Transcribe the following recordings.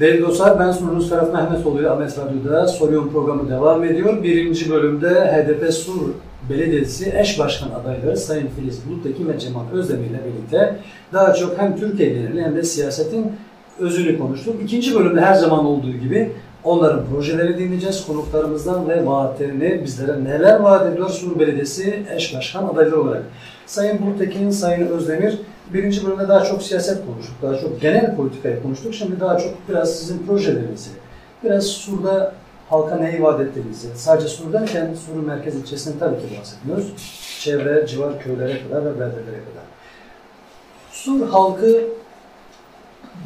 Değerli dostlar ben sunumcunuz Ferhat Mehmetoğlu ile Ahmet Radyo'da Soruyorum programı devam ediyor. Birinci bölümde HDP Sur Belediyesi eş başkan adayları Sayın Filiz Buluttekin ve Cemal Özdemir ile birlikte daha çok hem Türkiye genelinde hem de siyasetin özünü konuştuk. İkinci bölümde her zaman olduğu gibi onların projeleri dinleyeceğiz. Konuklarımızdan ve vaatlerini bizlere neler vaat ediyor Sur Belediyesi eş başkan adayları olarak. Sayın Buluttekin, Sayın Özdemir birinci bölümde daha çok siyaset konuştuk. Daha çok genel politikayı konuştuk. Şimdi daha çok biraz sizin projelerinizi, biraz Sur'da halka neyi vaat ettiğinizi, sadece Sur derken Sur'un merkez ilçesinden tabii ki bahsetmiyoruz. Çevre, civar köylere kadar ve beldelere kadar. Sur halkı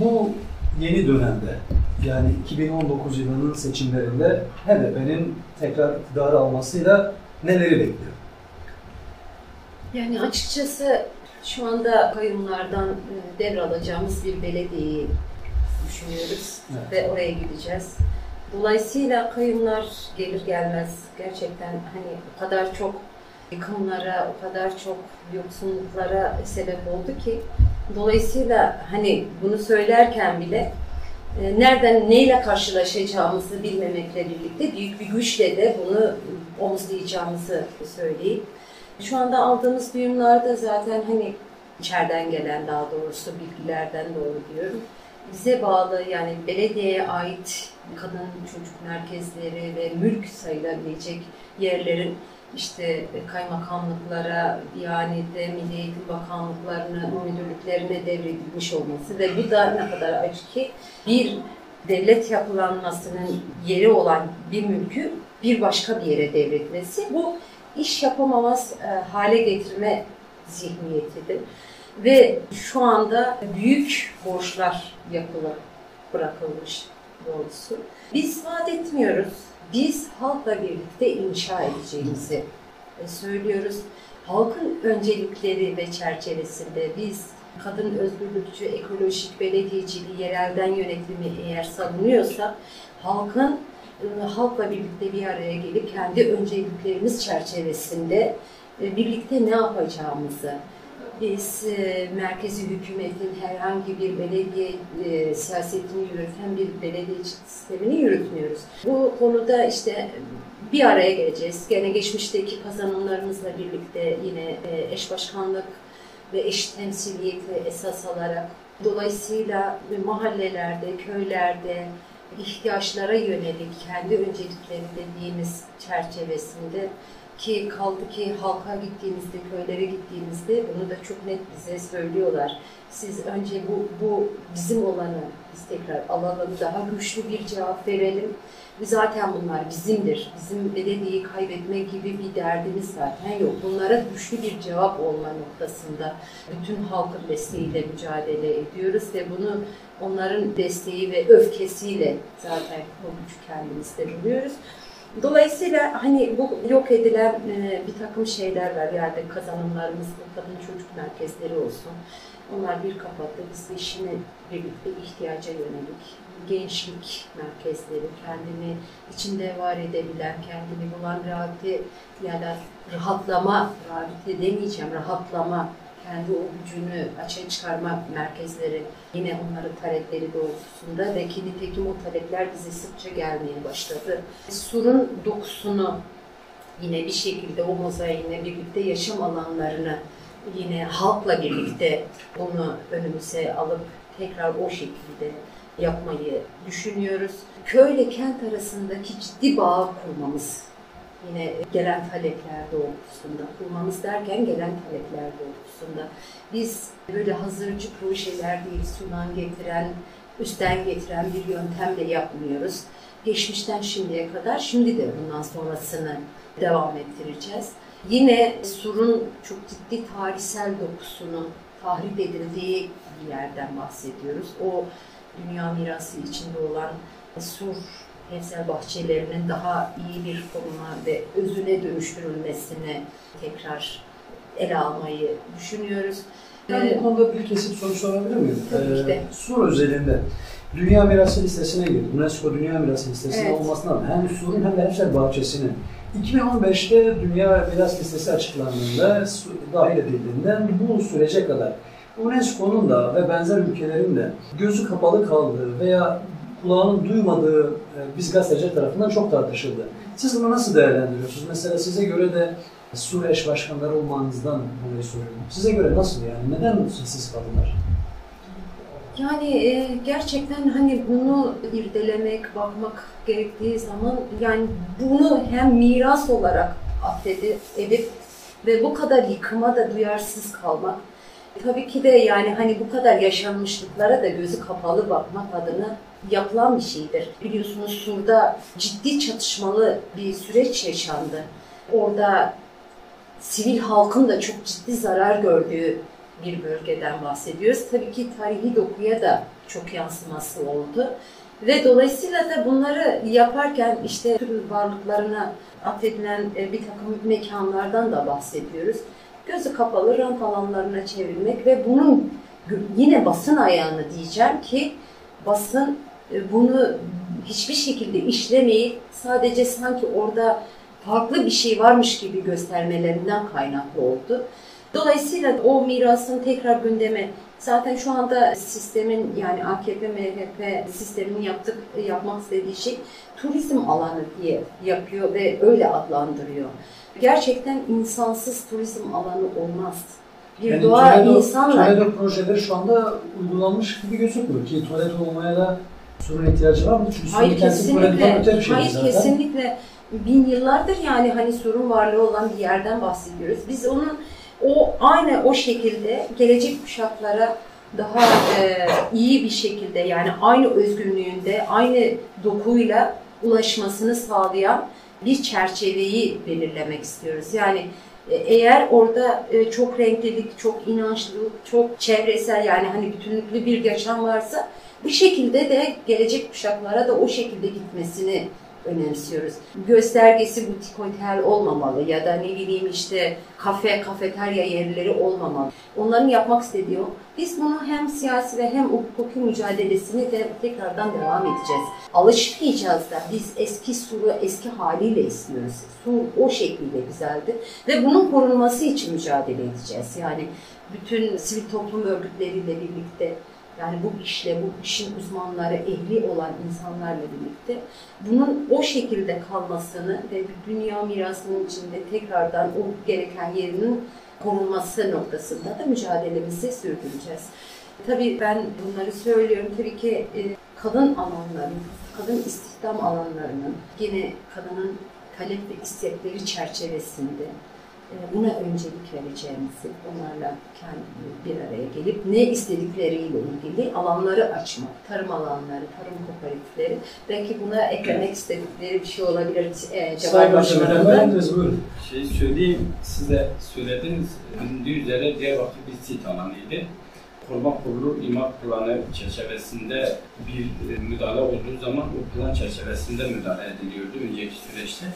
bu yeni dönemde yani 2019 yılının seçimlerinde HDP'nin tekrar iktidarı almasıyla neleri bekliyor? Yani açıkçası şu anda kayyumlardan e, devralacağımız bir belediyeyi düşünüyoruz Evet. ve oraya gideceğiz. Dolayısıyla kayyumlar gelir gelmez gerçekten hani o kadar çok yıkımlara, o kadar çok yoksunluklara sebep oldu ki dolayısıyla hani bunu söylerken bile e, nereden neyle karşılaşacağımızı bilmemekle birlikte büyük bir güçle de bunu omuzlayacağımızı söyleyeyim. Şu anda aldığımız duyumlarda zaten hani içeriden gelen daha doğrusu bilgilerden doğru diyorum. Bize bağlı yani belediyeye ait kadın çocuk merkezleri ve mülk sayılabilecek yerlerin işte kaymakamlıklara, Diyanet'e, Milli Eğitim Bakanlıklarına, müdürlüklerine devredilmiş olması ve bu da ne kadar acı ki bir devlet yapılanmasının yeri olan bir mülkü bir başka bir yere devretmesi bu iş yapamamaz e, hale getirme zihniyetidir. Ve şu anda büyük borçlar yapılı bırakılmış doğrusu. Biz vaat etmiyoruz. Biz halkla birlikte inşa edeceğimizi e, söylüyoruz. Halkın öncelikleri ve çerçevesinde biz kadın özgürlükçü, ekolojik belediyeciliği, yerelden yönetimi eğer savunuyorsak halkın halkla birlikte bir araya gelip kendi önceliklerimiz çerçevesinde e, birlikte ne yapacağımızı, biz e, merkezi hükümetin herhangi bir belediye e, siyasetini yürüten bir belediye sistemini yürütmüyoruz. Bu konuda işte bir araya geleceğiz. Gene geçmişteki kazanımlarımızla birlikte yine e, eş başkanlık ve eş temsiliyeti esas alarak dolayısıyla mahallelerde, köylerde ihtiyaçlara yönelik kendi öncelikleri dediğimiz çerçevesinde ki kaldı ki halka gittiğimizde, köylere gittiğimizde bunu da çok net bize söylüyorlar. Siz önce bu, bu bizim olanı biz tekrar alalım, daha güçlü bir cevap verelim. Zaten bunlar bizimdir. Bizim belediyeyi kaybetme gibi bir derdimiz zaten yok. Bunlara güçlü bir cevap olma noktasında bütün halkın desteğiyle mücadele ediyoruz ve bunu onların desteği ve öfkesiyle zaten o gücü kendimizde buluyoruz. Dolayısıyla hani bu yok edilen e, bir takım şeyler var. Yani kazanımlarımız kadın çocuk merkezleri olsun. Onlar bir kapattı. Biz de işine birlikte ihtiyaca yönelik gençlik merkezleri, kendini içinde var edebilen, kendini bulan rahatı ya da rahatlama, rahat demeyeceğim, rahatlama, kendi o gücünü açığa çıkarma merkezleri yine onların talepleri doğrultusunda ve ki nitekim o talepler bize sıkça gelmeye başladı. Sur'un dokusunu yine bir şekilde o mozaiğine birlikte yaşam alanlarını yine halkla birlikte bunu önümüze alıp tekrar o şekilde yapmayı düşünüyoruz. Köyle kent arasındaki ciddi bağ kurmamız yine gelen talepler doğrultusunda kurmamız derken gelen talepler doğrultusunda biz böyle hazırcı projeler değil sunan getiren üstten getiren bir yöntemle yapmıyoruz. Geçmişten şimdiye kadar şimdi de bundan sonrasını devam ettireceğiz. Yine Sur'un çok ciddi tarihsel dokusunu tahrip edildiği bir yerden bahsediyoruz. O dünya mirası içinde olan Sur evsel bahçelerinin daha iyi bir konuma ve özüne dönüştürülmesini tekrar ele almayı düşünüyoruz. Ben Ee, bu konuda bir kesit soru sorabilir miyim? Tabii ki de. Ee, Sur özelinde Dünya Mirası listesine girdi. UNESCO Dünya Mirası listesine Evet. olmasına rağmen hem Sur'un hem de Evsel Bahçesi'nin 2015'te Dünya Miras Listesi açıklandığında, dahil edildiğinden bu sürece kadar UNESCO'nun da ve benzer ülkelerin de gözü kapalı kaldığı veya kulağının duymadığı e, biz gazeteciler tarafından çok tartışıldı. Siz bunu nasıl değerlendiriyorsunuz? Mesela size göre de Sur eş başkanları olmanızdan dolayı soruyorum. Size göre nasıl yani? Neden sessiz kaldılar? Yani e, gerçekten hani bunu irdelemek, bakmak gerektiği zaman yani bunu hem miras olarak affedip edip ve bu kadar yıkıma da duyarsız kalmak tabii ki de yani hani bu kadar yaşanmışlıklara da gözü kapalı bakmak adına yapılan bir şeydir. Biliyorsunuz Sur'da ciddi çatışmalı bir süreç yaşandı. Orada sivil halkın da çok ciddi zarar gördüğü bir bölgeden bahsediyoruz. Tabii ki tarihi dokuya da çok yansıması oldu. Ve dolayısıyla da bunları yaparken işte tür varlıklarına atfedilen e, bir takım mekanlardan da bahsediyoruz. Gözü kapalı rant alanlarına çevirmek ve bunun yine basın ayağını diyeceğim ki basın e, bunu hiçbir şekilde işlemeyip sadece sanki orada farklı bir şey varmış gibi göstermelerinden kaynaklı oldu. Dolayısıyla o mirasın tekrar gündeme zaten şu anda sistemin yani AKP MHP sistemin yaptık yapmak istediği şey turizm alanı diye yapıyor ve öyle adlandırıyor. Gerçekten insansız turizm alanı olmaz. Bir yani doğa Toledo, insanla Toledo projeleri şu anda uygulanmış gibi gözükmüyor ki Toledo olmaya da sorun ihtiyacı var mı? Çünkü Hayır kesinlikle. Toledo'dan öte bir şey Hayır zaten. kesinlikle. Bin yıllardır yani hani sorun varlığı olan bir yerden bahsediyoruz. Biz onun o aynı o şekilde gelecek kuşaklara daha e, iyi bir şekilde yani aynı özgünlüğünde, aynı dokuyla ulaşmasını sağlayan bir çerçeveyi belirlemek istiyoruz. Yani e, eğer orada e, çok renklilik, çok inançlılık, çok çevresel yani hani bütünlüklü bir yaşam varsa bu şekilde de gelecek kuşaklara da o şekilde gitmesini önemsiyoruz. Göstergesi butik otel olmamalı ya da ne bileyim işte kafe, kafeterya yerleri olmamalı. Onların yapmak istediği o. Biz bunu hem siyasi ve hem hukuki mücadelesini de tekrardan devam edeceğiz. Alışmayacağız da biz eski suru eski haliyle istiyoruz. Sur o şekliyle güzeldi ve bunun korunması için mücadele edeceğiz. Yani bütün sivil toplum örgütleriyle birlikte yani bu işle, bu işin uzmanları, ehli olan insanlarla birlikte bunun o şekilde kalmasını ve dünya mirasının içinde tekrardan o gereken yerinin korunması noktasında da mücadelemizi sürdüreceğiz. Tabii ben bunları söylüyorum. Tabii ki e, kadın alanların, kadın istihdam alanlarının yine kadının talep ve istekleri çerçevesinde buna öncelik vereceğimizi, onlarla kendi bir araya gelip ne istedikleriyle ilgili alanları açmak, tarım alanları, tarım kooperatifleri, belki buna eklemek istedikleri bir şey olabilir e, Sayın Başkanım. Şey söyleyeyim, size söylediniz, bilindiği üzere Diyarbakır bir sit alanıydı. Koruma Kurulu imar planı çerçevesinde bir e, müdahale olduğu zaman o plan çerçevesinde müdahale ediliyordu önceki süreçte.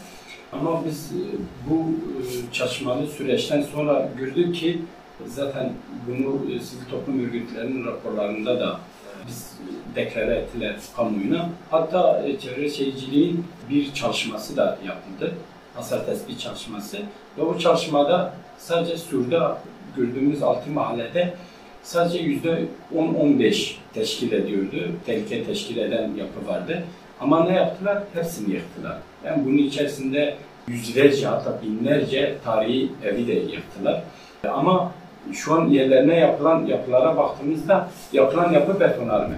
Ama biz e, bu e, çatışmalı süreçten sonra gördük ki zaten bunu e, sivil toplum örgütlerinin raporlarında da biz deklare ettiler kamuoyuna. Hatta çevre şehirciliğin bir çalışması da yapıldı. Hasar tespit çalışması. Ve o çalışmada sadece Sur'da gördüğümüz altı mahallede sadece yüzde 10-15 teşkil ediyordu. Tehlike teşkil eden yapı vardı. Ama ne yaptılar? Hepsini yıktılar. Yani bunun içerisinde yüzlerce hatta binlerce tarihi evi de yıktılar. Ama şu an yerlerine yapılan yapılara baktığımızda yapılan yapı betonarme.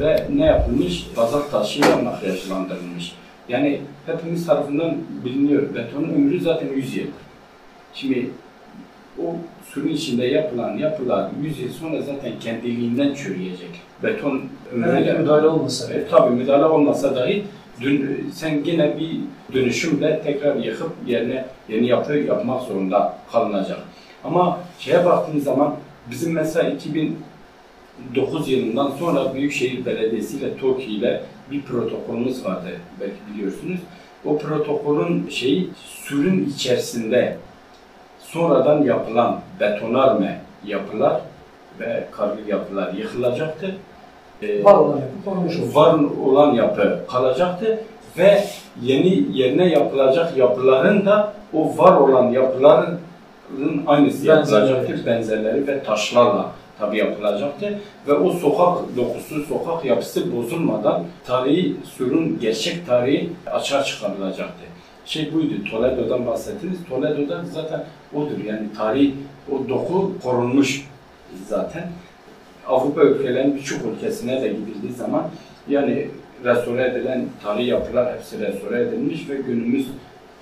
Ve ne yapılmış? Bazalt taşıyla makyajlandırılmış. Yani hepimiz tarafından biliniyor. Betonun ömrü zaten 100 yıl. Şimdi o suyun içinde yapılan yapılar 100 yıl sonra zaten kendiliğinden çürüyecek. Beton ömrüyle... müdahale olmasa. E, tabii müdahale olmasa dahi dün, sen yine bir dönüşümle tekrar yıkıp yerine yeni yapı yapmak zorunda kalınacak. Ama şeye baktığınız zaman bizim mesela 2009 yılından sonra Büyükşehir Belediyesi ile TOKİ ile bir protokolümüz vardı belki biliyorsunuz. O protokolün şeyi sürün içerisinde sonradan yapılan betonarme yapılar ve karlı yapılar yıkılacaktı. Ee, Var olan yapı korunmuş var olan yapı kalacaktı ve yeni yerine yapılacak yapıların da o var olan yapıların aynısı yapılacaktı. Benzerleri ve taşlarla tabi yapılacaktı ve o sokak dokusu, sokak yapısı bozulmadan tarihi surun gerçek tarihi açığa çıkarılacaktı. Şey buydu, Toledo'dan bahsettiniz. Toledo'da zaten odur yani tarih, o doku korunmuş zaten. Avrupa ülkelerinin birçok ülkesine de gidildiği zaman yani restore edilen tarihi yapılar hepsi restore edilmiş ve günümüz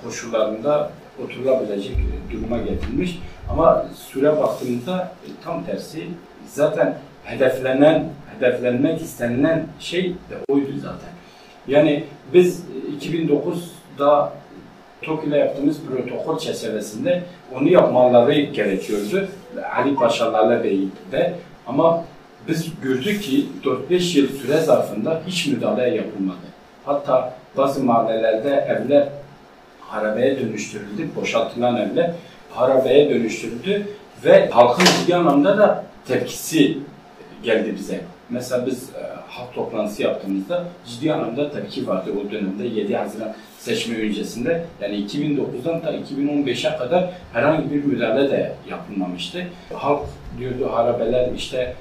koşullarında oturulabilecek duruma getirilmiş. Ama süre baktığımızda e, tam tersi zaten hedeflenen, hedeflenmek istenilen şey de oydu zaten. Yani biz 2009'da TOKİ'yle yaptığımız protokol çerçevesinde onu yapmaları gerekiyordu. Ali Paşalarla Bey'de ama biz gördük ki 4-5 yıl süre zarfında hiç müdahale yapılmadı. Hatta bazı mahallelerde evler harabeye dönüştürüldü, boşaltılan evler harabeye dönüştürüldü ve halkın ciddi anlamda da tepkisi geldi bize. Mesela biz e, halk toplantısı yaptığımızda ciddi anlamda tepki vardı o dönemde 7 Haziran seçme öncesinde. Yani 2009'dan ta 2015'e kadar herhangi bir müdahale de yapılmamıştı. Halk diyordu harabeler işte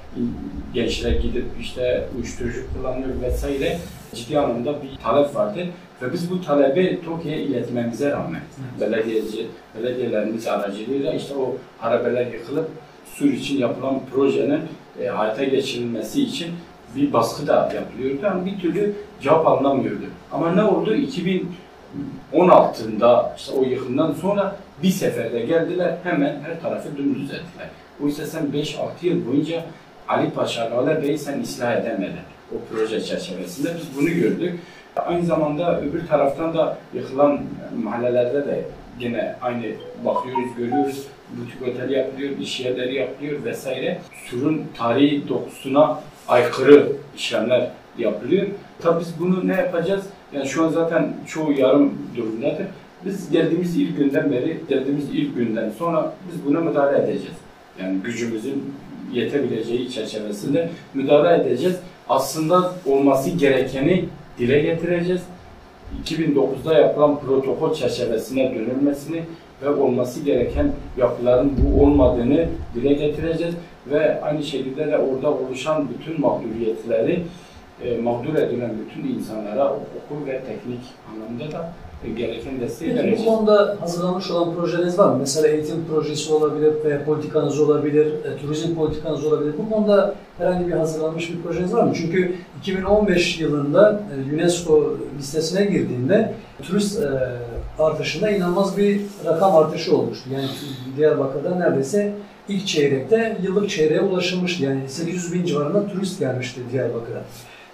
gençler gidip işte uyuşturucu kullanıyor vesaire ciddi anlamda bir talep vardı. Ve biz bu talebi TOKİ'ye iletmemize rağmen belediyeci, belediyelerimiz aracılığıyla işte o harabeler yıkılıp sur için yapılan projenin e, hayata geçirilmesi için bir baskı da yapılıyordu. Yani bir türlü cevap alınamıyordu. Ama ne oldu? 2016'da işte o yıkımdan sonra bir seferde geldiler hemen her tarafı dümdüz ettiler. Oysa sen 5-6 yıl boyunca Ali Paşa, Lale Bey'i sen ıslah edemedin o proje çerçevesinde. Biz bunu gördük. Aynı zamanda öbür taraftan da yıkılan mahallelerde de yine aynı bakıyoruz, görüyoruz. Butik otel yapılıyor, iş yerleri yapılıyor vesaire. Surun tarihi dokusuna aykırı işlemler yapılıyor. Tabii biz bunu ne yapacağız? Yani şu an zaten çoğu yarım durumdadır. Biz geldiğimiz ilk günden beri, geldiğimiz ilk günden sonra biz buna müdahale edeceğiz. Yani gücümüzün yetebileceği çerçevesinde müdahale edeceğiz. Aslında olması gerekeni dile getireceğiz. 2009'da yapılan protokol çerçevesine dönülmesini ve olması gereken yapıların bu olmadığını dile getireceğiz ve aynı şekilde de orada oluşan bütün mağduriyetleri e, mağdur edilen bütün insanlara okul ve teknik anlamda da e, gereken desteği Peki bu konuda hazırlanmış olan projeniz var mı? Mesela eğitim projesi olabilir veya politikanız olabilir, e, turizm politikanız olabilir. Bu konuda herhangi bir hazırlanmış bir projeniz var mı? Çünkü 2015 yılında e, UNESCO listesine girdiğinde turist e, artışında inanılmaz bir rakam artışı olmuştu. Yani Diyarbakır'da neredeyse ilk çeyrekte yıllık çeyreğe ulaşılmıştı. Yani 800 bin civarında turist gelmişti Diyarbakır'a.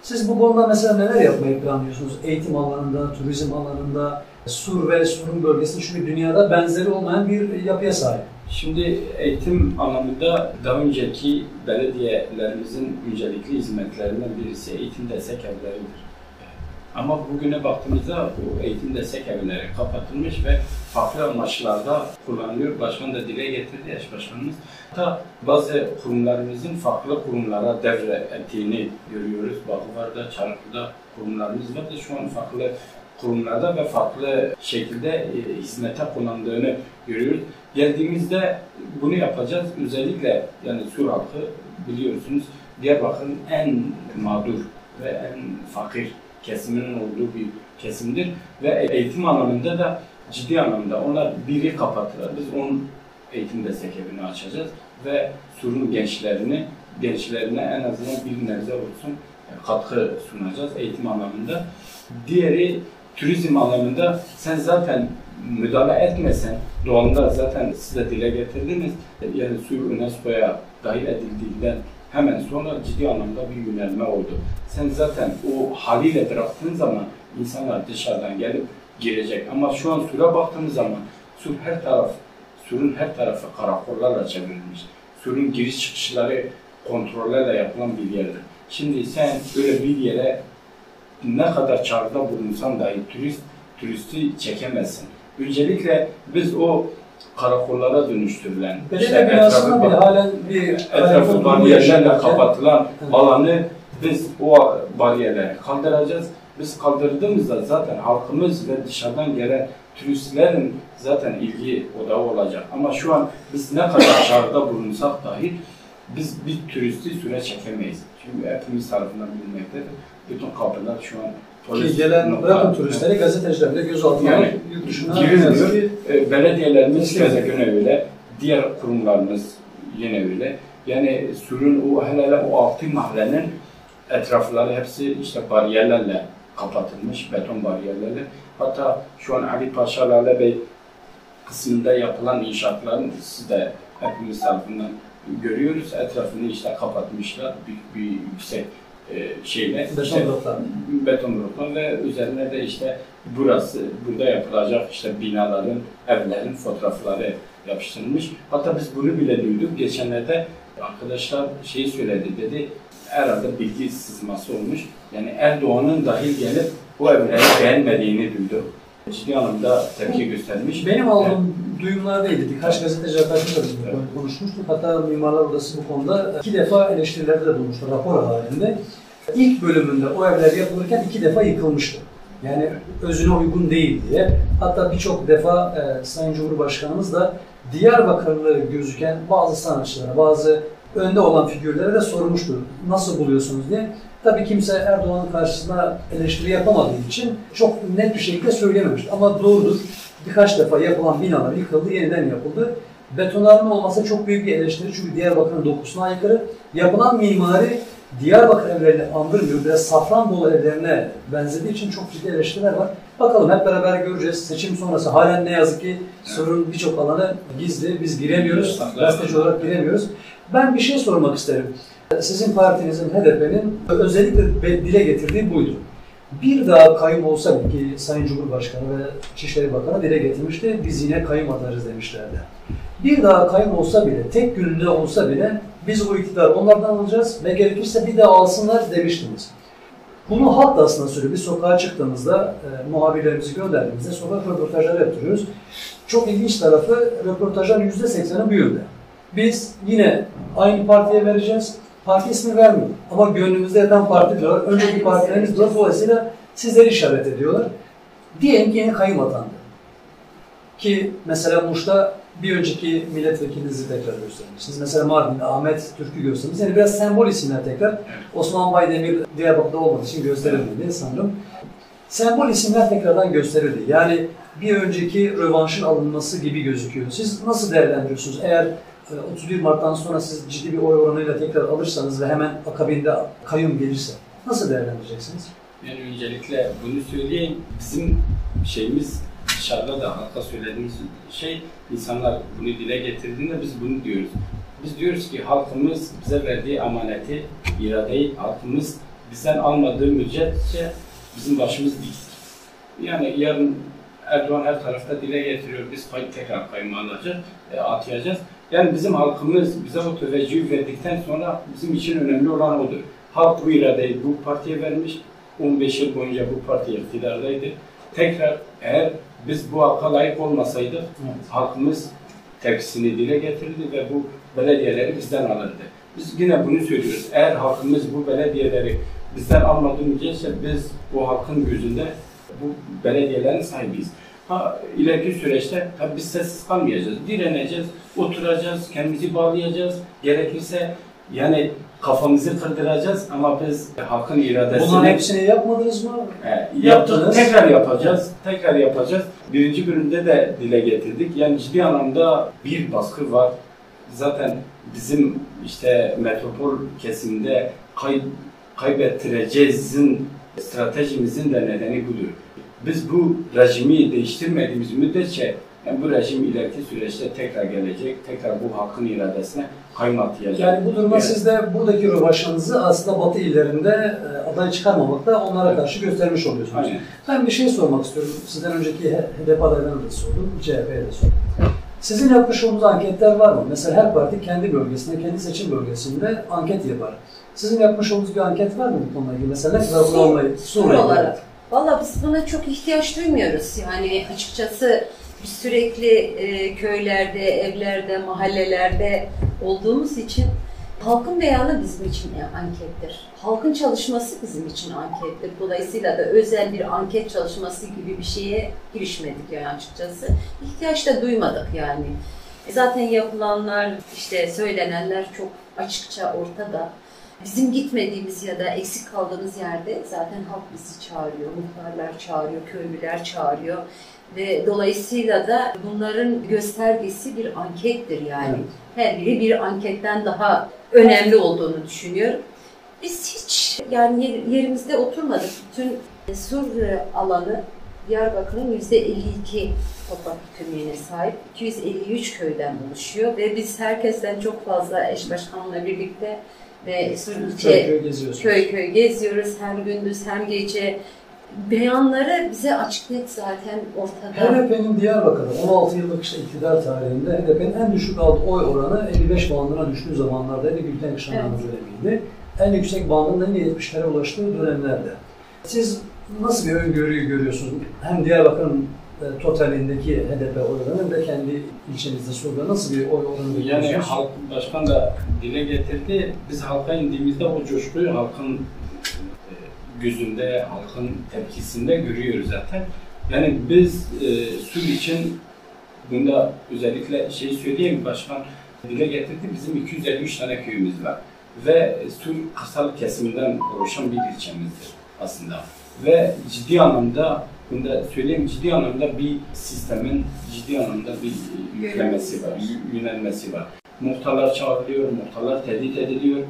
Siz bu konuda mesela neler yapmayı planlıyorsunuz? Eğitim alanında, turizm alanında, Sur ve Sur'un bölgesi çünkü dünyada benzeri olmayan bir yapıya sahip. Şimdi eğitim anlamında daha önceki belediyelerimizin öncelikli hizmetlerinden birisi eğitim destek evleridir. Ama bugüne baktığımızda bu eğitim destek evleri kapatılmış ve farklı amaçlarda kullanılıyor. Başkan da dile getirdi, eş başkanımız. Hatta bazı kurumlarımızın farklı kurumlara devre ettiğini görüyoruz. Bakıvar'da, Çarıklı'da kurumlarımız var da şu an farklı kurumlarda ve farklı şekilde e, hizmete kullandığını görüyoruz. Geldiğimizde bunu yapacağız. Özellikle yani Sur halkı biliyorsunuz Diyarbakır'ın en mağdur ve en fakir kesiminin olduğu bir kesimdir. Ve eğitim anlamında da ciddi anlamda onlar biri kapattılar. Biz onun eğitim destek evini açacağız ve Sur'un gençlerini gençlerine en azından bir nebze olsun katkı sunacağız eğitim anlamında. Diğeri turizm anlamında sen zaten müdahale etmesen doğanda zaten siz de dile getirdiniz. Yani Sur UNESCO'ya dahil edildiğinden hemen sonra ciddi anlamda bir yönelme oldu. Sen zaten o haliyle bıraktığın zaman insanlar dışarıdan gelip girecek. Ama şu an Sur'a baktığımız zaman Sur her taraf, Sur'un her tarafı karakollarla çevrilmiş. Sur'un giriş çıkışları kontrollerle yapılan bir yerdir. Şimdi sen öyle bir yere ne kadar çağrıda bulunsan dahi turist turisti çekemezsin. Öncelikle biz o karakollara dönüştürülen, Belediye binasında bile halen bir etrafı bariyerlerle kapatılan alanı biz o bariyerleri kaldıracağız. Biz kaldırdığımızda zaten halkımız ve dışarıdan gelen turistlerin zaten ilgi odağı olacak. Ama şu an biz ne kadar çağrıda bulunsak dahi Biz bir turisti süre çekemeyiz. Çünkü hepimiz tarafından bilinmektedir. Bütün kapılar şu an Ki gelen bırakın turistleri gazeteciler bile gözaltına Yani, alıp yurt dışına girilmiyor. E, belediyelerimiz keza yine öyle. Diğer kurumlarımız yine öyle. Yani Sur'un o hele o altı mahallenin etrafları hepsi işte bariyerlerle kapatılmış, beton bariyerlerle. Hatta şu an Ali Paşa Lale Bey kısmında yapılan inşaatların siz de hepimiz tarafından görüyoruz. Etrafını işte kapatmışlar büyük bir yüksek şeyle. Beton İşte- bloklar. beton bloklar ve üzerine de işte burası, burada yapılacak işte binaların, evlerin fotoğrafları yapıştırılmış. Hatta biz bunu bile duyduk. Geçenlerde arkadaşlar şeyi söyledi dedi, herhalde bilgi sızması olmuş. Yani Erdoğan'ın dahil gelip bu evleri beğenmediğini duyduk. Ciddi anlamda tepki göstermiş. Benim aldığım duyumlardaydı. Birkaç gazeteci arkadaşımla da Evet. konuşmuştuk. Hatta Mimarlar Odası bu konuda iki defa eleştirilerde de bulmuştu rapor halinde. İlk bölümünde o evler yapılırken iki defa yıkılmıştı. Yani özüne uygun değil diye. Hatta birçok defa e, Sayın Cumhurbaşkanımız da Diyarbakırlı gözüken bazı sanatçılara, bazı önde olan figürlere de sormuştu. Nasıl buluyorsunuz diye. Tabii kimse Erdoğan'ın karşısında eleştiri yapamadığı için çok net bir şekilde söyleyememişti. Ama doğrudur. Birkaç defa yapılan binalar yıkıldı, yeniden yapıldı. Betonarme olmasa çok büyük bir eleştiri çünkü Diyarbakır'ın dokusuna aykırı. Yapılan mimari Diyarbakır evlerini andırmıyor. Biraz Safranbolu evlerine benzediği için çok ciddi eleştiriler var. Bakalım hep beraber göreceğiz. Seçim sonrası halen ne yazık ki sorun birçok alanı gizli. Biz giremiyoruz. Gazeteci olarak giremiyoruz. Ben bir şey sormak isterim. Sizin partinizin, HDP'nin özellikle dile getirdiği buydu. Bir daha kayım olsa ki Sayın Cumhurbaşkanı ve İçişleri Bakanı dile getirmişti, biz yine kayım atarız demişlerdi. Bir daha kayım olsa bile, tek gününde olsa bile biz o iktidarı onlardan alacağız ve gerekirse bir daha alsınlar demiştiniz. Bunu halk da aslında söylüyor. Biz sokağa çıktığımızda e, muhabirlerimizi gönderdiğimizde sokak röportajları yaptırıyoruz. Çok ilginç tarafı röportajların %80'i bu yönde. Biz yine aynı partiye vereceğiz. Parti ismi vermiyor. Ama gönlümüzde yatan parti diyorlar. Önceki partilerimiz vereceğiz. Dolayısıyla sizleri işaret ediyorlar. Diyelim ki yine kayım atandı. Ki mesela Muş'ta bir önceki milletvekilinizi tekrar göstermişsiniz. Mesela Mardin'de Ahmet Türk'ü göstermişsiniz. Yani biraz sembol isimler tekrar. Osman Baydemir Diyarbakır'da olmadığı için gösterilmedi sanırım. Sembol isimler tekrardan gösterildi. Yani bir önceki rövanşın alınması gibi gözüküyor. Siz nasıl değerlendiriyorsunuz? Eğer e, 31 Mart'tan sonra siz ciddi bir oy oranıyla tekrar alırsanız ve hemen akabinde kayyum gelirse nasıl değerlendireceksiniz? Yani öncelikle bunu söyleyeyim. Bizim şeyimiz dışarıda da halka söylediğimiz şey insanlar bunu dile getirdiğinde biz bunu diyoruz. Biz diyoruz ki halkımız bize verdiği amaneti, iradeyi halkımız bizden almadığı müddetçe bizim başımız diktir. Yani yarın Erdoğan her tarafta dile getiriyor. Biz kay tekrar kayma alacağız, e, atayacağız. Yani bizim halkımız bize o teveccühü verdikten sonra bizim için önemli olan odur. Halk bu iradeyi bu partiye vermiş. 15 yıl boyunca bu parti iktidardaydı. Tekrar eğer biz bu halka layık olmasaydık halkımız tepkisini dile getirdi ve bu belediyeleri bizden alırdı. Biz yine bunu söylüyoruz. Eğer halkımız bu belediyeleri bizden almadığı müddetçe biz bu halkın gözünde bu belediyelerin sahibiyiz. Ha, ileriki süreçte tabii biz sessiz kalmayacağız. Direneceğiz, oturacağız, kendimizi bağlayacağız. Gerekirse yani kafamızı kırdıracağız ama biz halkın iradesini... Bunların hepsini yapmadınız mı? E, Yaptınız. tekrar yapacağız, tekrar yapacağız. Birinci bölümde de dile getirdik. Yani ciddi anlamda bir baskı var. Zaten bizim işte metropol kesimde kay, kaybettireceğizin stratejimizin de nedeni budur. Biz bu rejimi değiştirmediğimiz müddetçe yani bu rejim ileriki süreçte tekrar gelecek, tekrar bu halkın iradesine kaymatlayacak. Yani bu duruma Evet. siz de buradaki rövaşınızı aslında Batı illerinde e, aday çıkarmamakta onlara karşı göstermiş oluyorsunuz. Aynen. Ben bir şey sormak istiyorum. Sizden önceki HDP adaylarına da sordum, CHP'ye de sordum. Sizin yapmış olduğunuz anketler var mı? Mesela her parti kendi bölgesinde, kendi seçim bölgesinde anket yapar. Sizin yapmış olduğunuz bir anket var mı bu konuyla ilgili? Mesela ne kadar Sur- Suriye olarak. Valla biz buna çok ihtiyaç duymuyoruz. Yani açıkçası biz sürekli e, köylerde, evlerde, mahallelerde olduğumuz için halkın beyanı bizim için ankettir. Halkın çalışması bizim için ankettir. Dolayısıyla da özel bir anket çalışması gibi bir şeye girişmedik yani açıkçası. İhtiyaç da duymadık yani. Zaten yapılanlar, işte söylenenler çok açıkça ortada. Bizim gitmediğimiz ya da eksik kaldığımız yerde zaten halk bizi çağırıyor, muhtarlar çağırıyor, köylüler çağırıyor. Ve dolayısıyla da bunların göstergesi bir ankettir yani. Evet. Her biri bir anketten daha önemli olduğunu düşünüyorum. Biz hiç yani yer- yerimizde oturmadık. Bütün Sur alanı Diyarbakır'ın %52 toprak yükümlülüğüne sahip. 253 köyden oluşuyor ve biz herkesten çok fazla eş başkanla birlikte ve Sur Köy ilçe köy köy geziyoruz hem gündüz hem gece. Beyanları bize açık net zaten ortada. HDP'nin Diyarbakır'da 16 yıllık işte iktidar tarihinde HDP'nin en düşük aldığı oy oranı 55 bandına düştüğü zamanlardaydı. Gülten Kışlan'ın Evet. dönemiydi. En yüksek bandında yine 70'lere ulaştığı dönemlerde. Siz nasıl bir öngörüyü görüyorsunuz? Hem Diyarbakır'ın e, totalindeki HDP oranı hem de kendi ilçenizde Sur'da nasıl bir oy oranı Yani halk başkan da dile getirdi. Biz halka indiğimizde o coşkuyu halkın gözünde, halkın tepkisinde görüyoruz zaten. Yani biz e, Sur için bunda özellikle şey söyleyeyim başkan dile getirdi. Bizim 253 tane köyümüz var. Ve Sur kırsal kesiminden oluşan bir ilçemizdir aslında. Ve ciddi anlamda bunu da söyleyeyim ciddi anlamda bir sistemin ciddi anlamda bir yüklemesi var, yönelmesi var. Muhtarlar çağrılıyor, muhtarlar tehdit ediliyor.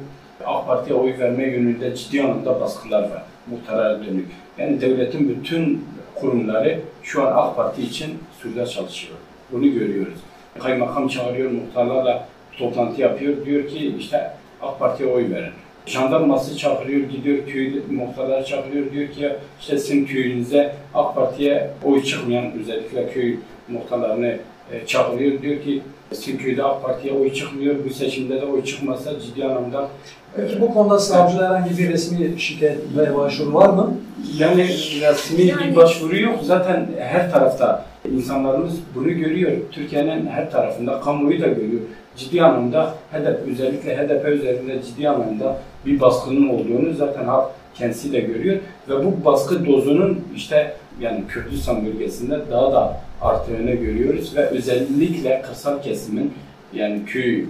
AK Parti'ye oy verme yönünde ciddi anlamda baskılar var muhtara dönük. Yani devletin bütün kurumları şu an AK Parti için Suriye çalışıyor. Bunu görüyoruz. Kaymakam çağırıyor, muhtarlarla toplantı yapıyor. Diyor ki işte AK Parti'ye oy verin. Jandarması çağırıyor, gidiyor köy muhtarları çağırıyor. Diyor ki işte sizin köyünüze AK Parti'ye oy çıkmayan özellikle köy muhtarlarını e, çağırıyor. Diyor ki sizin köyde AK Parti'ye oy çıkmıyor. Bu seçimde de oy çıkmasa ciddi anlamda Peki bu konuda savcılar herhangi bir resmi şikayet ve başvuru var mı? Yani resmi Yani- bir başvuru yok. Zaten her tarafta insanlarımız bunu görüyor. Türkiye'nin her tarafında, kamuoyu da görüyor. Ciddi anlamda HDP, özellikle HDP üzerinde ciddi anlamda bir baskının olduğunu zaten halk kendisi de görüyor. Ve bu baskı dozunun işte yani Kürdistan bölgesinde daha da arttığını görüyoruz. Ve özellikle kırsal kesimin yani köy e,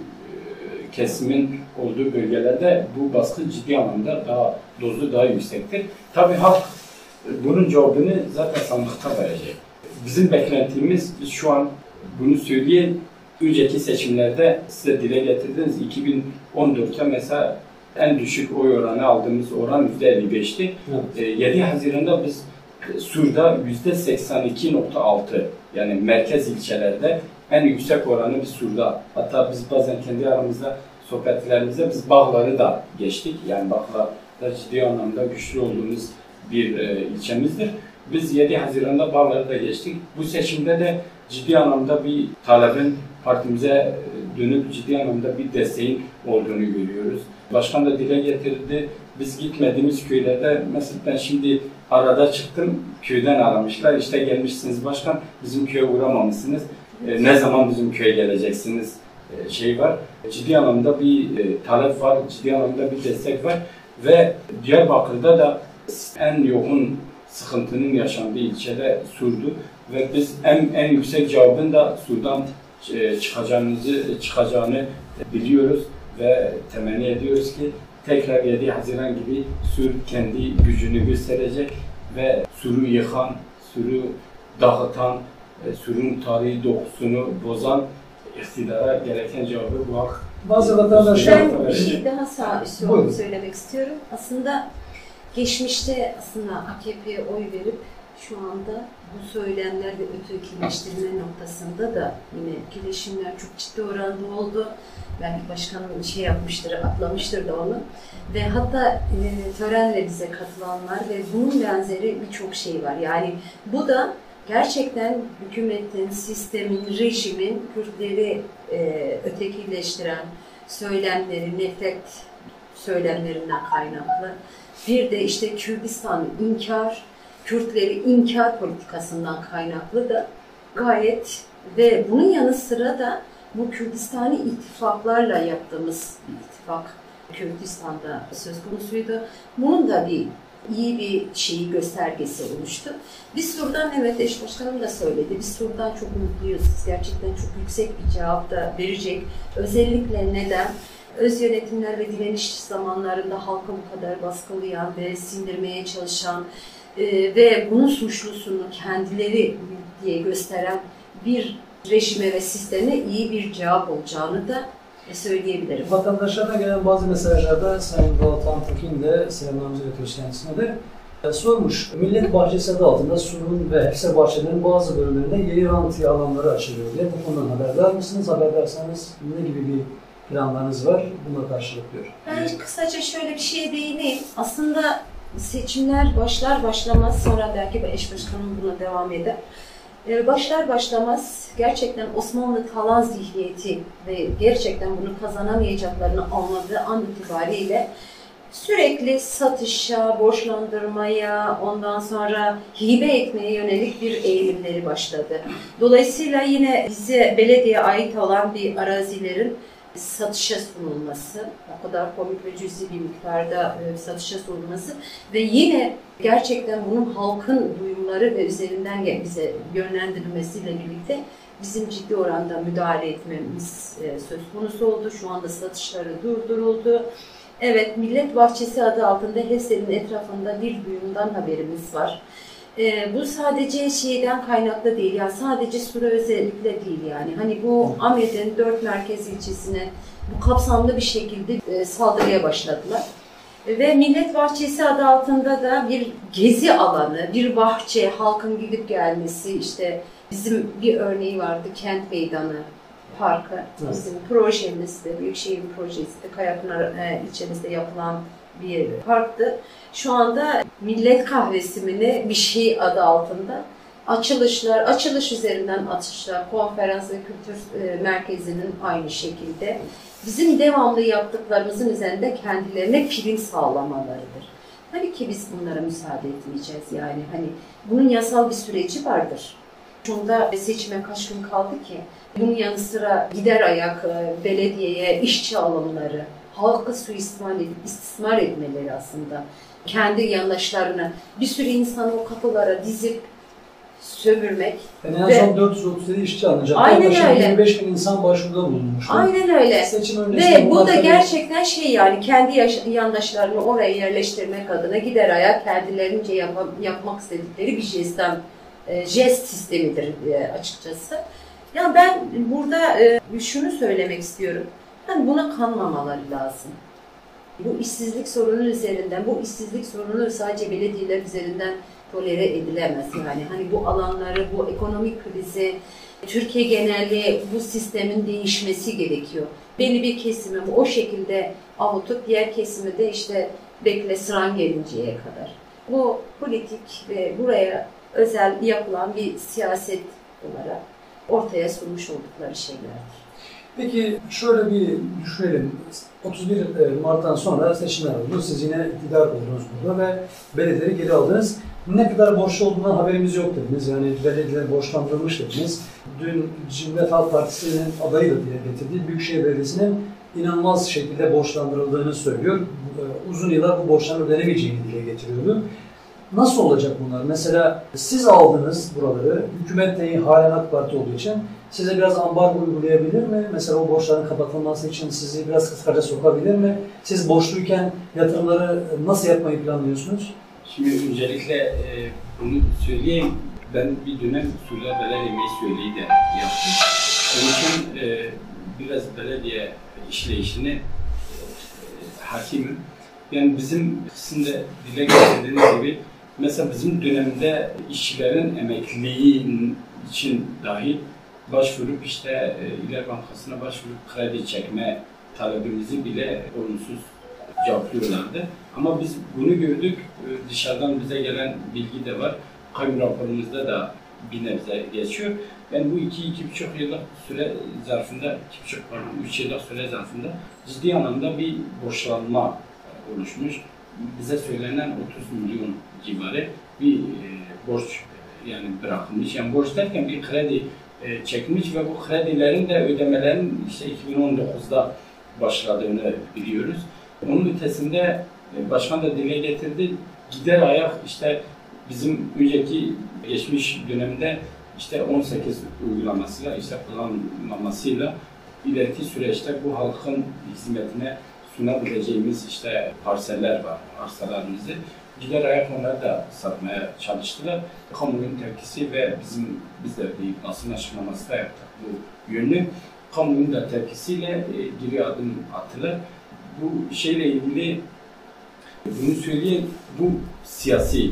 kesimin olduğu bölgelerde bu baskı ciddi anlamda daha dozu daha yüksektir. Tabii halk bunun cevabını zaten sandıkta verecek. Bizim beklentimiz biz şu an bunu söyleyen önceki seçimlerde size dile getirdiğiniz 2014'te mesela en düşük oy oranı aldığımız oran %55'ti. Evet. E, 7 Haziran'da biz e, Sur'da %82.6 yani merkez ilçelerde en yüksek oranı biz Sur'da. Hatta biz bazen kendi aramızda sohbetlerimizde biz bağları da geçtik. Yani bağlarda ciddi anlamda güçlü olduğumuz bir e, ilçemizdir. Biz 7 Haziran'da bağları da geçtik. Bu seçimde de ciddi anlamda bir talebin partimize e, dönüp ciddi anlamda bir desteğin olduğunu görüyoruz. Başkan da dile getirdi. Biz gitmediğimiz köylerde mesela ben şimdi arada çıktım köyden aramışlar. İşte gelmişsiniz başkan bizim köye uğramamışsınız. E, ne zaman bizim köye geleceksiniz e, şey var. Ciddi anlamda bir e, talep var, ciddi anlamda bir destek var ve Diyarbakır'da da en yoğun sıkıntının yaşandığı ilçede Sur'du ve biz en en yüksek cevabın da Sur'dan e, çıkacağınızı çıkacağını biliyoruz ve temenni ediyoruz ki tekrar 7 Haziran gibi Sur kendi gücünü gösterecek ve Sur'u yıkan, Sur'u dağıtan, e, Sur'un tarihi dokusunu bozan iktidara gereken cevabı bu hak Bazı vatandaşlar Ben bir şey daha sağ üstü Buyurun. söylemek istiyorum. Aslında geçmişte aslında AKP'ye oy verip şu anda bu söylemler ve ötekileştirme noktasında da yine etkileşimler çok ciddi oranda oldu. Belki başkanım şey yapmıştır, atlamıştır da onu. Ve hatta e, törenle bize katılanlar ve bunun benzeri birçok şey var. Yani bu da gerçekten hükümetin, sistemin, rejimin Kürtleri e, ötekileştiren söylemleri, nefret söylemlerinden kaynaklı. Bir de işte Kürdistan inkar, Kürtleri inkar politikasından kaynaklı da gayet ve bunun yanı sıra da bu Kürdistani ittifaklarla yaptığımız ittifak Kürdistan'da söz konusuydu. Bunun da bir iyi bir şeyi göstergesi olmuştu. Biz Sur'dan evet eş başkanım da söyledi. Biz Sur'dan çok mutluyuz. Gerçekten çok yüksek bir cevap da verecek. Özellikle neden? Öz yönetimler ve direniş zamanlarında halka bu kadar baskılayan ve sindirmeye çalışan e, ve bunun suçlusunu kendileri diye gösteren bir rejime ve sisteme iyi bir cevap olacağını da söyleyebilirim. Vatandaşlardan gelen bazı mesajlarda Sayın Galatan Tekin de selamlarımızı iletiyoruz kendisine de sormuş. Millet Bahçesi adı altında Sur'un ve Hefse Bahçelerinin bazı bölümlerinde yeni rantiye alanları açılıyor diye bu konudan haberdar mısınız? Haberdarsanız ne gibi bir planlarınız var? Buna karşılık diyor. Ben kısaca şöyle bir şeye değineyim. Aslında seçimler başlar başlamaz sonra belki eş başkanım buna devam eder. Ee, Başlar başlamaz gerçekten Osmanlı talan zihniyeti ve gerçekten bunu kazanamayacaklarını anladığı an itibariyle sürekli satışa, borçlandırmaya, ondan sonra hibe etmeye yönelik bir eğilimleri başladı. Dolayısıyla yine bize belediye ait olan bir arazilerin satışa sunulması, o kadar komik ve cüzi bir miktarda e, satışa sunulması ve yine gerçekten bunun halkın duyumları ve üzerinden bize yönlendirilmesiyle birlikte bizim ciddi oranda müdahale etmemiz e, söz konusu oldu. Şu anda satışları durduruldu. Evet, Millet Bahçesi adı altında HES'lerin etrafında bir duyumdan haberimiz var. Ee, bu sadece şeyden kaynaklı değil, yani sadece Sura özellikle değil yani. Hani bu Ahmet'in dört merkez ilçesine bu kapsamlı bir şekilde e, saldırıya başladılar. Ve Millet Bahçesi adı altında da bir gezi alanı, bir bahçe, halkın gidip gelmesi, işte bizim bir örneği vardı, Kent Meydanı Parkı. Evet. Bizim projemizde, Büyükşehir'in projesi de Kayapınar e, ilçemizde yapılan bir parktı. Şu anda Millet Kahvesi mi ne bir şey adı altında açılışlar, açılış üzerinden açılışlar, konferans ve kültür e, merkezinin aynı şekilde bizim devamlı yaptıklarımızın üzerinde kendilerine prim sağlamalarıdır. Tabii ki biz bunlara müsaade etmeyeceğiz yani hani bunun yasal bir süreci vardır. Şunda seçime kaç gün kaldı ki? Bunun yanı sıra gider ayak belediyeye işçi alımları, halkı suistimal edip istismar etmeleri aslında. Kendi yandaşlarını bir sürü insanı o kapılara dizip sömürmek. Yani en Ve- son 437 işçi alınacak. Aynen öyle. 25 bin insan başvuruda bulunmuş. Aynen öyle. Seçim öncesinde Ve bu da gerçekten şey yani kendi yaş- yandaşlarını oraya yerleştirmek adına gider ayak kendilerince yap- yapmak istedikleri bir jestten, e, jest sistemidir e, açıkçası. Ya ben burada e, şunu söylemek istiyorum. Yani buna kanmamaları lazım. Bu işsizlik sorunu üzerinden, bu işsizlik sorunu sadece belediyeler üzerinden tolere edilemez. Yani hani bu alanları, bu ekonomik krizi, Türkiye geneli bu sistemin değişmesi gerekiyor. Belli bir kesimi o şekilde avutup diğer kesimi de işte bekle sıran gelinceye kadar. Bu politik ve buraya özel yapılan bir siyaset olarak ortaya sunmuş oldukları şeylerdir. Peki şöyle bir düşünelim. 31 Mart'tan sonra seçimler oldu. Siz yine iktidar oldunuz burada ve belediyeleri geri aldınız. Ne kadar borçlu olduğundan haberimiz yok dediniz. Yani belediyeler borçlandırılmış dediniz. Dün Cumhuriyet Halk Partisi'nin adayı da dile getirdiği Büyükşehir Belediyesi'nin inanılmaz şekilde borçlandırıldığını söylüyor. Ee, Uzun yıllar bu borçların ödenemeyeceğini dile getiriyordu. Nasıl olacak bunlar? Mesela siz aldınız buraları, hükümet de halen AK Parti olduğu için size biraz ambargo uygulayabilir mi? Mesela o borçların kapatılması için sizi biraz kıskaca sokabilir mi? Siz borçluyken yatırımları nasıl yapmayı planlıyorsunuz? Şimdi öncelikle e, bunu söyleyeyim. Ben bir dönem Suriye Belediye Meclisi de yaptım. Onun için e, biraz belediye işleyişini e, hakimim. Yani bizim sizin de dile getirdiğiniz gibi mesela bizim dönemde işçilerin emekliliği için dahi başvurup işte e, İler Bankası'na başvurup kredi çekme talebimizi bile olumsuz cevaplıyorlardı. Ama biz bunu gördük. Ee, Dışarıdan bize gelen bilgi de var. Kamu raporumuzda da bir nebze geçiyor. Ben bu iki, iki buçuk yıllık süre zarfında, iki buçuk pardon, üç yıllık süre zarfında ciddi anlamda bir borçlanma e, oluşmuş. Bize söylenen 30 milyon civarı bir e, borç e, yani bırakılmış. Yani borç derken bir kredi e, çekmiş ve bu kredilerin de ödemelerin işte 2019'da başladığını biliyoruz. Onun ötesinde E, Başkan da dile getirdi. Gider ayak işte bizim önceki geçmiş dönemde işte 18 uygulamasıyla işte kullanılmasıyla ileriki süreçte bu halkın hizmetine sunabileceğimiz işte parseller var, arsalarımızı. Gider ayak onları da satmaya çalıştılar. Kamunun tepkisi ve bizim biz de bir basın açıklaması da yaptık bu yönlü. Kamunun da tepkisiyle e, geri adım attılar. Bu şeyle ilgili bunu söyleyen bu siyasi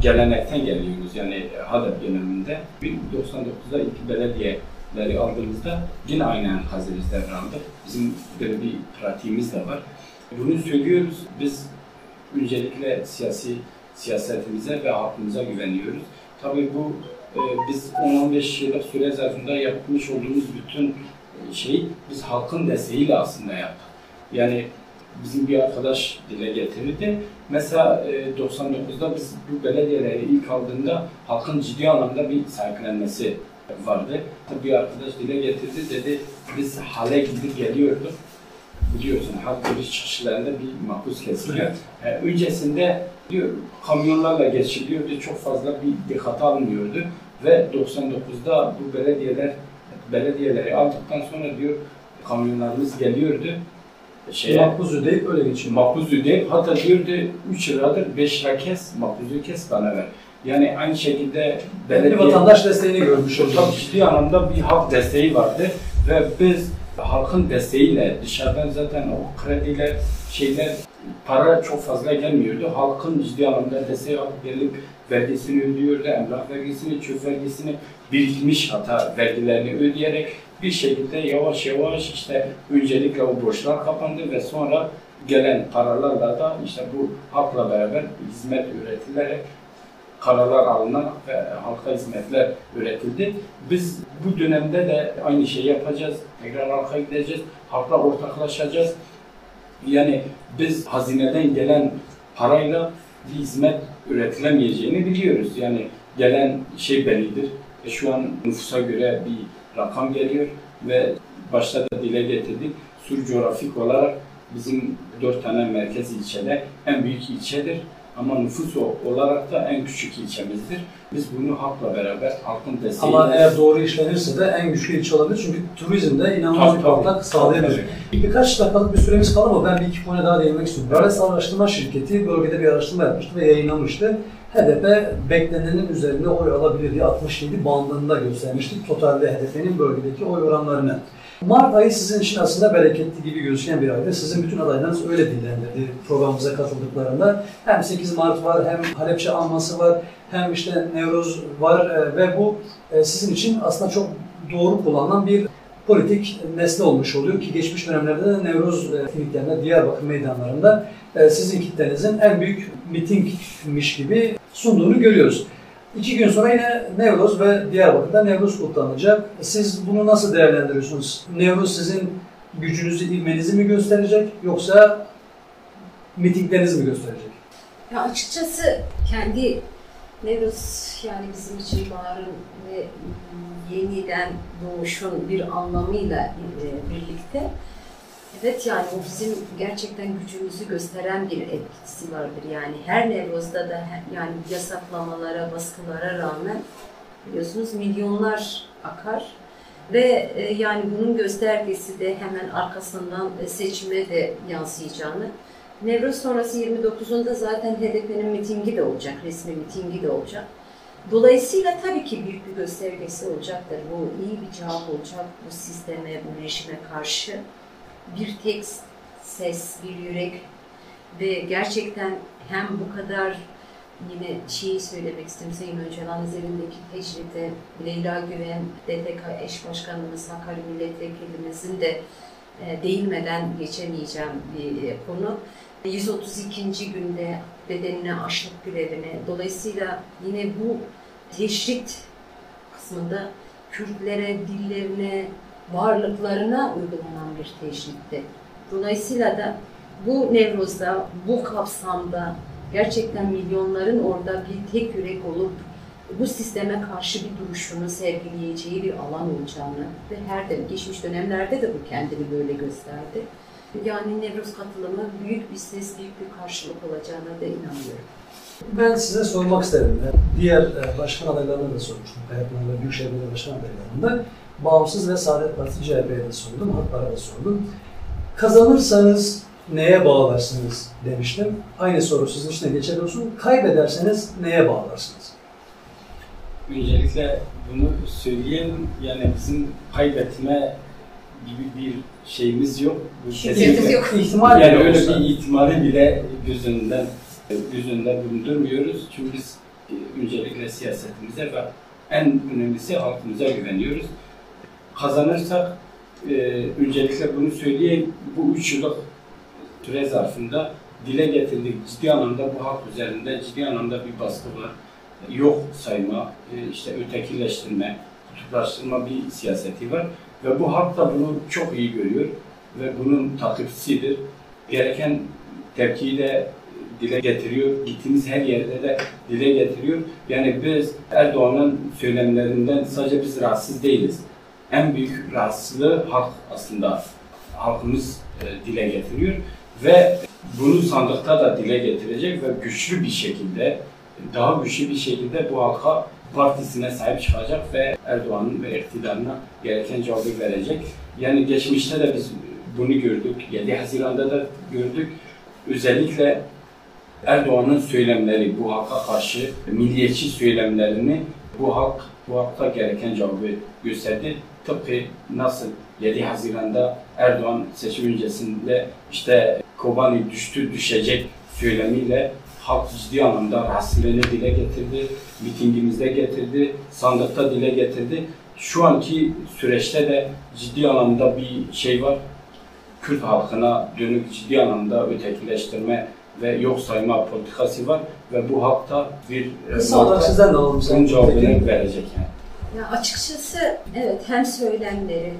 gelenekten geliyoruz. Yani HADEP döneminde 1999'da ilk belediyeleri aldığımızda yine aynı biz devraldık. Bizim böyle bir pratiğimiz de var. Bunu söylüyoruz. Biz öncelikle siyasi siyasetimize ve halkımıza güveniyoruz. Tabii bu e, biz 10-15 yıllık süre zarfında yapmış olduğumuz bütün şeyi biz halkın desteğiyle aslında yaptık. Yani bizim bir arkadaş dile getirdi. Mesela e, 99'da biz bu belediyeleri ilk aldığında halkın ciddi anlamda bir sahiplenmesi vardı. Bir arkadaş dile getirdi dedi biz hale gidip geliyorduk. Biliyorsun halk giriş çıkışlarında bir makbuz kesiliyor. E, öncesinde diyor kamyonlarla geçiliyordu. Çok fazla bir dikkat alınmıyordu. Ve 99'da bu belediyeler belediyeleri aldıktan sonra diyor kamyonlarımız geliyordu şeye, Makbuz ödeyip öyle geçiyor. makbuz ödeyip hatta diyordu 3 liradır 5 lira kes, makbuzu kes bana ver. Yani aynı şekilde Bir vatandaş desteğini görmüş olduk. ciddi anlamda bir halk desteği vardı ve biz halkın desteğiyle dışarıdan zaten o krediler şeyler para çok fazla gelmiyordu. Halkın ciddi anlamda desteği alıp gelip vergisini ödüyordu, emlak vergisini, çöp vergisini, birikmiş hata vergilerini ödeyerek bir şekilde yavaş yavaş işte öncelikle o borçlar kapandı ve sonra gelen paralarla da işte bu halkla beraber hizmet üretilerek kararlar alınan ve halka hizmetler üretildi. Biz bu dönemde de aynı şeyi yapacağız. Tekrar halka gideceğiz. Halkla ortaklaşacağız. Yani biz hazineden gelen parayla bir hizmet üretilemeyeceğini biliyoruz. Yani gelen şey bellidir. E şu an nüfusa göre bir rakam geliyor ve başta da dile getirdik. Sur coğrafik olarak bizim dört tane merkez ilçede en büyük ilçedir. Ama nüfus olarak da en küçük ilçemizdir. Biz bunu halkla beraber, halkın desteğiyle... Ama eğer doğru işlenirse de en güçlü ilçe olabilir. Çünkü turizmde inanılmaz bir patlak sağlayabilir. Birkaç dakikalık bir süremiz kaldı ama ben bir iki konuya daha değinmek istiyorum. Böres Araştırma Şirketi bölgede bir araştırma yapmıştı ve yayınlamıştı. HDP beklenenin üzerinde oy alabilir diye 67 bandında göstermiştik. Totalde HDP'nin bölgedeki oy oranlarını. Mart ayı sizin için aslında bereketli gibi gözüken bir aydı. Sizin bütün adaylarınız öyle dillendirdi programımıza katıldıklarında. Hem 8 Mart var, hem Halepçe Anması var, hem işte Nevruz var e, ve bu e, sizin için aslında çok doğru kullanılan bir politik nesne olmuş oluyor ki geçmiş dönemlerde de Nevruz e, etkinliklerinde Diyarbakır meydanlarında sizin kitlenizin en büyük mitingmiş gibi sunduğunu görüyoruz. İki gün sonra yine Nevruz ve Diyarbakır'da Nevruz kutlanacak. Siz bunu nasıl değerlendiriyorsunuz? Nevruz sizin gücünüzü, ilmenizi mi gösterecek yoksa mitinglerinizi mi gösterecek? Ya açıkçası kendi Nevruz yani bizim için baharın ve yeniden doğuşun bir anlamıyla e, birlikte evet yani o bizim gerçekten gücümüzü gösteren bir etkisi vardır. Yani her Nevruz'da da yani yasaklamalara, baskılara rağmen biliyorsunuz milyonlar akar ve e, yani bunun göstergesi de hemen arkasından e, seçime de yansıyacağını Nevruz sonrası 29'unda zaten HDP'nin mitingi de olacak, resmi mitingi de olacak. Dolayısıyla tabii ki büyük bir göstergesi olacaktır. Bu iyi bir cevap olacak bu sisteme, bu rejime karşı. Bir tek ses, bir yürek ve gerçekten hem bu kadar yine şeyi söylemek istiyorum Sayın Öcalan üzerindeki teşrite Leyla Güven, DTK eş başkanımız, Hakkari milletvekilimizin de e, değinmeden geçemeyeceğim bir e, konu. 132. günde bedenine açlık grevine, dolayısıyla yine bu teşrit kısmında Kürtlere, dillerine, varlıklarına uygulanan bir teşritti. Dolayısıyla da bu Nevruz'da, bu kapsamda gerçekten milyonların orada bir tek yürek olup bu sisteme karşı bir duruşunu sergileyeceği bir alan olacağını ve her de geçmiş dönemlerde de bu kendini böyle gösterdi. Yani Nevruz katılımı büyük bir ses, büyük bir karşılık olacağına da inanıyorum. Ben size sormak isterim. Diğer e, başkan adaylarına da sormuştum. Kayapınar'da Büyükşehir Belediye Başkan adaylarında. Bağımsız ve Saadet Partisi CHP'ye de sordum, Halklara da sordum. Kazanırsanız neye bağlarsınız demiştim. Aynı soru sizin için de geçerli olsun. Kaybederseniz neye bağlarsınız? Öncelikle bunu söyleyelim. Yani bizim kaybetme gibi bir şeyimiz yok. Bu Şüphemiz yok. İhtimal Yani öyle olsa. bir ihtimali bile göz önünden göz önünde bulundurmuyoruz. Çünkü biz e, öncelikle siyasetimize ve en önemlisi halkımıza güveniyoruz. Kazanırsak e, öncelikle bunu söyleyeyim. Bu üç yıllık süre zarfında dile getirdik. Ciddi anlamda bu halk üzerinde ciddi anlamda bir baskı var. Yok sayma, e, işte ötekileştirme, kutuplaştırma bir siyaseti var. Ve bu halk da bunu çok iyi görüyor ve bunun takipçisidir. Gereken tepkiyi de dile getiriyor. Gittiğimiz her yerde de dile getiriyor. Yani biz Erdoğan'ın söylemlerinden sadece biz rahatsız değiliz. En büyük rahatsızlığı halk aslında halkımız e, dile getiriyor ve bunu sandıkta da dile getirecek ve güçlü bir şekilde daha güçlü bir şekilde bu halka partisine sahip çıkacak ve Erdoğan'ın ve iktidarına gereken cevabı verecek. Yani geçmişte de biz bunu gördük. 7 Haziran'da da gördük. Özellikle Erdoğan'ın söylemleri bu halka karşı milliyetçi söylemlerini bu halk bu halka gereken cevabı gösterdi. Tıpkı nasıl 7 Haziran'da Erdoğan seçim öncesinde işte Kobani düştü düşecek söylemiyle halk ciddi anlamda rahatsızlığını dile getirdi, mitingimizde getirdi, sandıkta dile getirdi. Şu anki süreçte de ciddi anlamda bir şey var. Kürt halkına dönük ciddi anlamda ötekileştirme ve yok sayma politikası var ve bu halkta bir Kısa olarak sizden de alalım. bunun cevabını verecek yani. Ya açıkçası evet hem söylemleri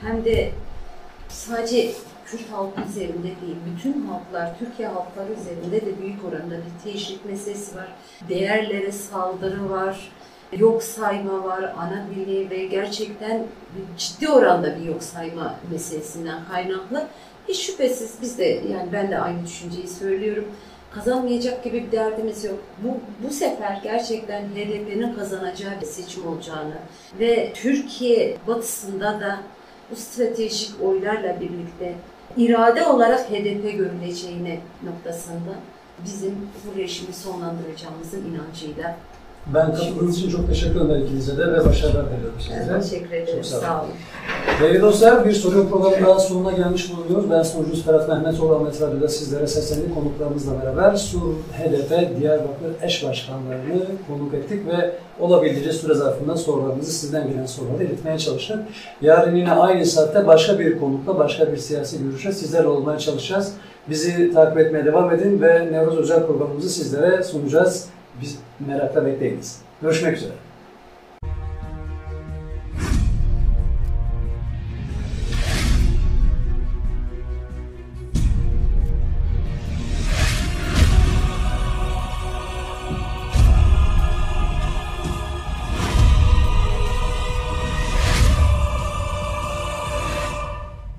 hem de sadece Kürt halkı üzerinde değil, bütün halklar, Türkiye halkları üzerinde de büyük oranda bir teşvik meselesi var. Değerlere saldırı var, yok sayma var, ana dili ve gerçekten ciddi oranda bir yok sayma meselesinden kaynaklı. Hiç şüphesiz biz de yani ben de aynı düşünceyi söylüyorum. Kazanmayacak gibi bir derdimiz yok. Bu, bu sefer gerçekten HDP'nin kazanacağı bir seçim olacağını ve Türkiye batısında da bu stratejik oylarla birlikte irade olarak HDP görüleceğine noktasında bizim bu rejimi sonlandıracağımızın inancıyla. Ben katıldığınız için çok teşekkür ederim ikinize de ve başarılar diliyorum size. Teşekkür ederim. Sağ olun. Sağ olun. Değerli dostlar, bir soru programı daha sonuna gelmiş bulunuyoruz. Ben sunucunuz Ferhat Mehmetoğlu Ahmet Radyo'da sizlere seslendik. Konuklarımızla beraber Sur, HDP, Diyarbakır eş başkanlarını konuk ettik ve olabildiğince süre zarfında sorularımızı sizden gelen soruları iletmeye çalıştık. Yarın yine aynı saatte başka bir konukla, başka bir siyasi görüşle sizlerle olmaya çalışacağız. Bizi takip etmeye devam edin ve Nevruz Özel programımızı sizlere sunacağız. Biz merakla bekleyiniz. Görüşmek üzere.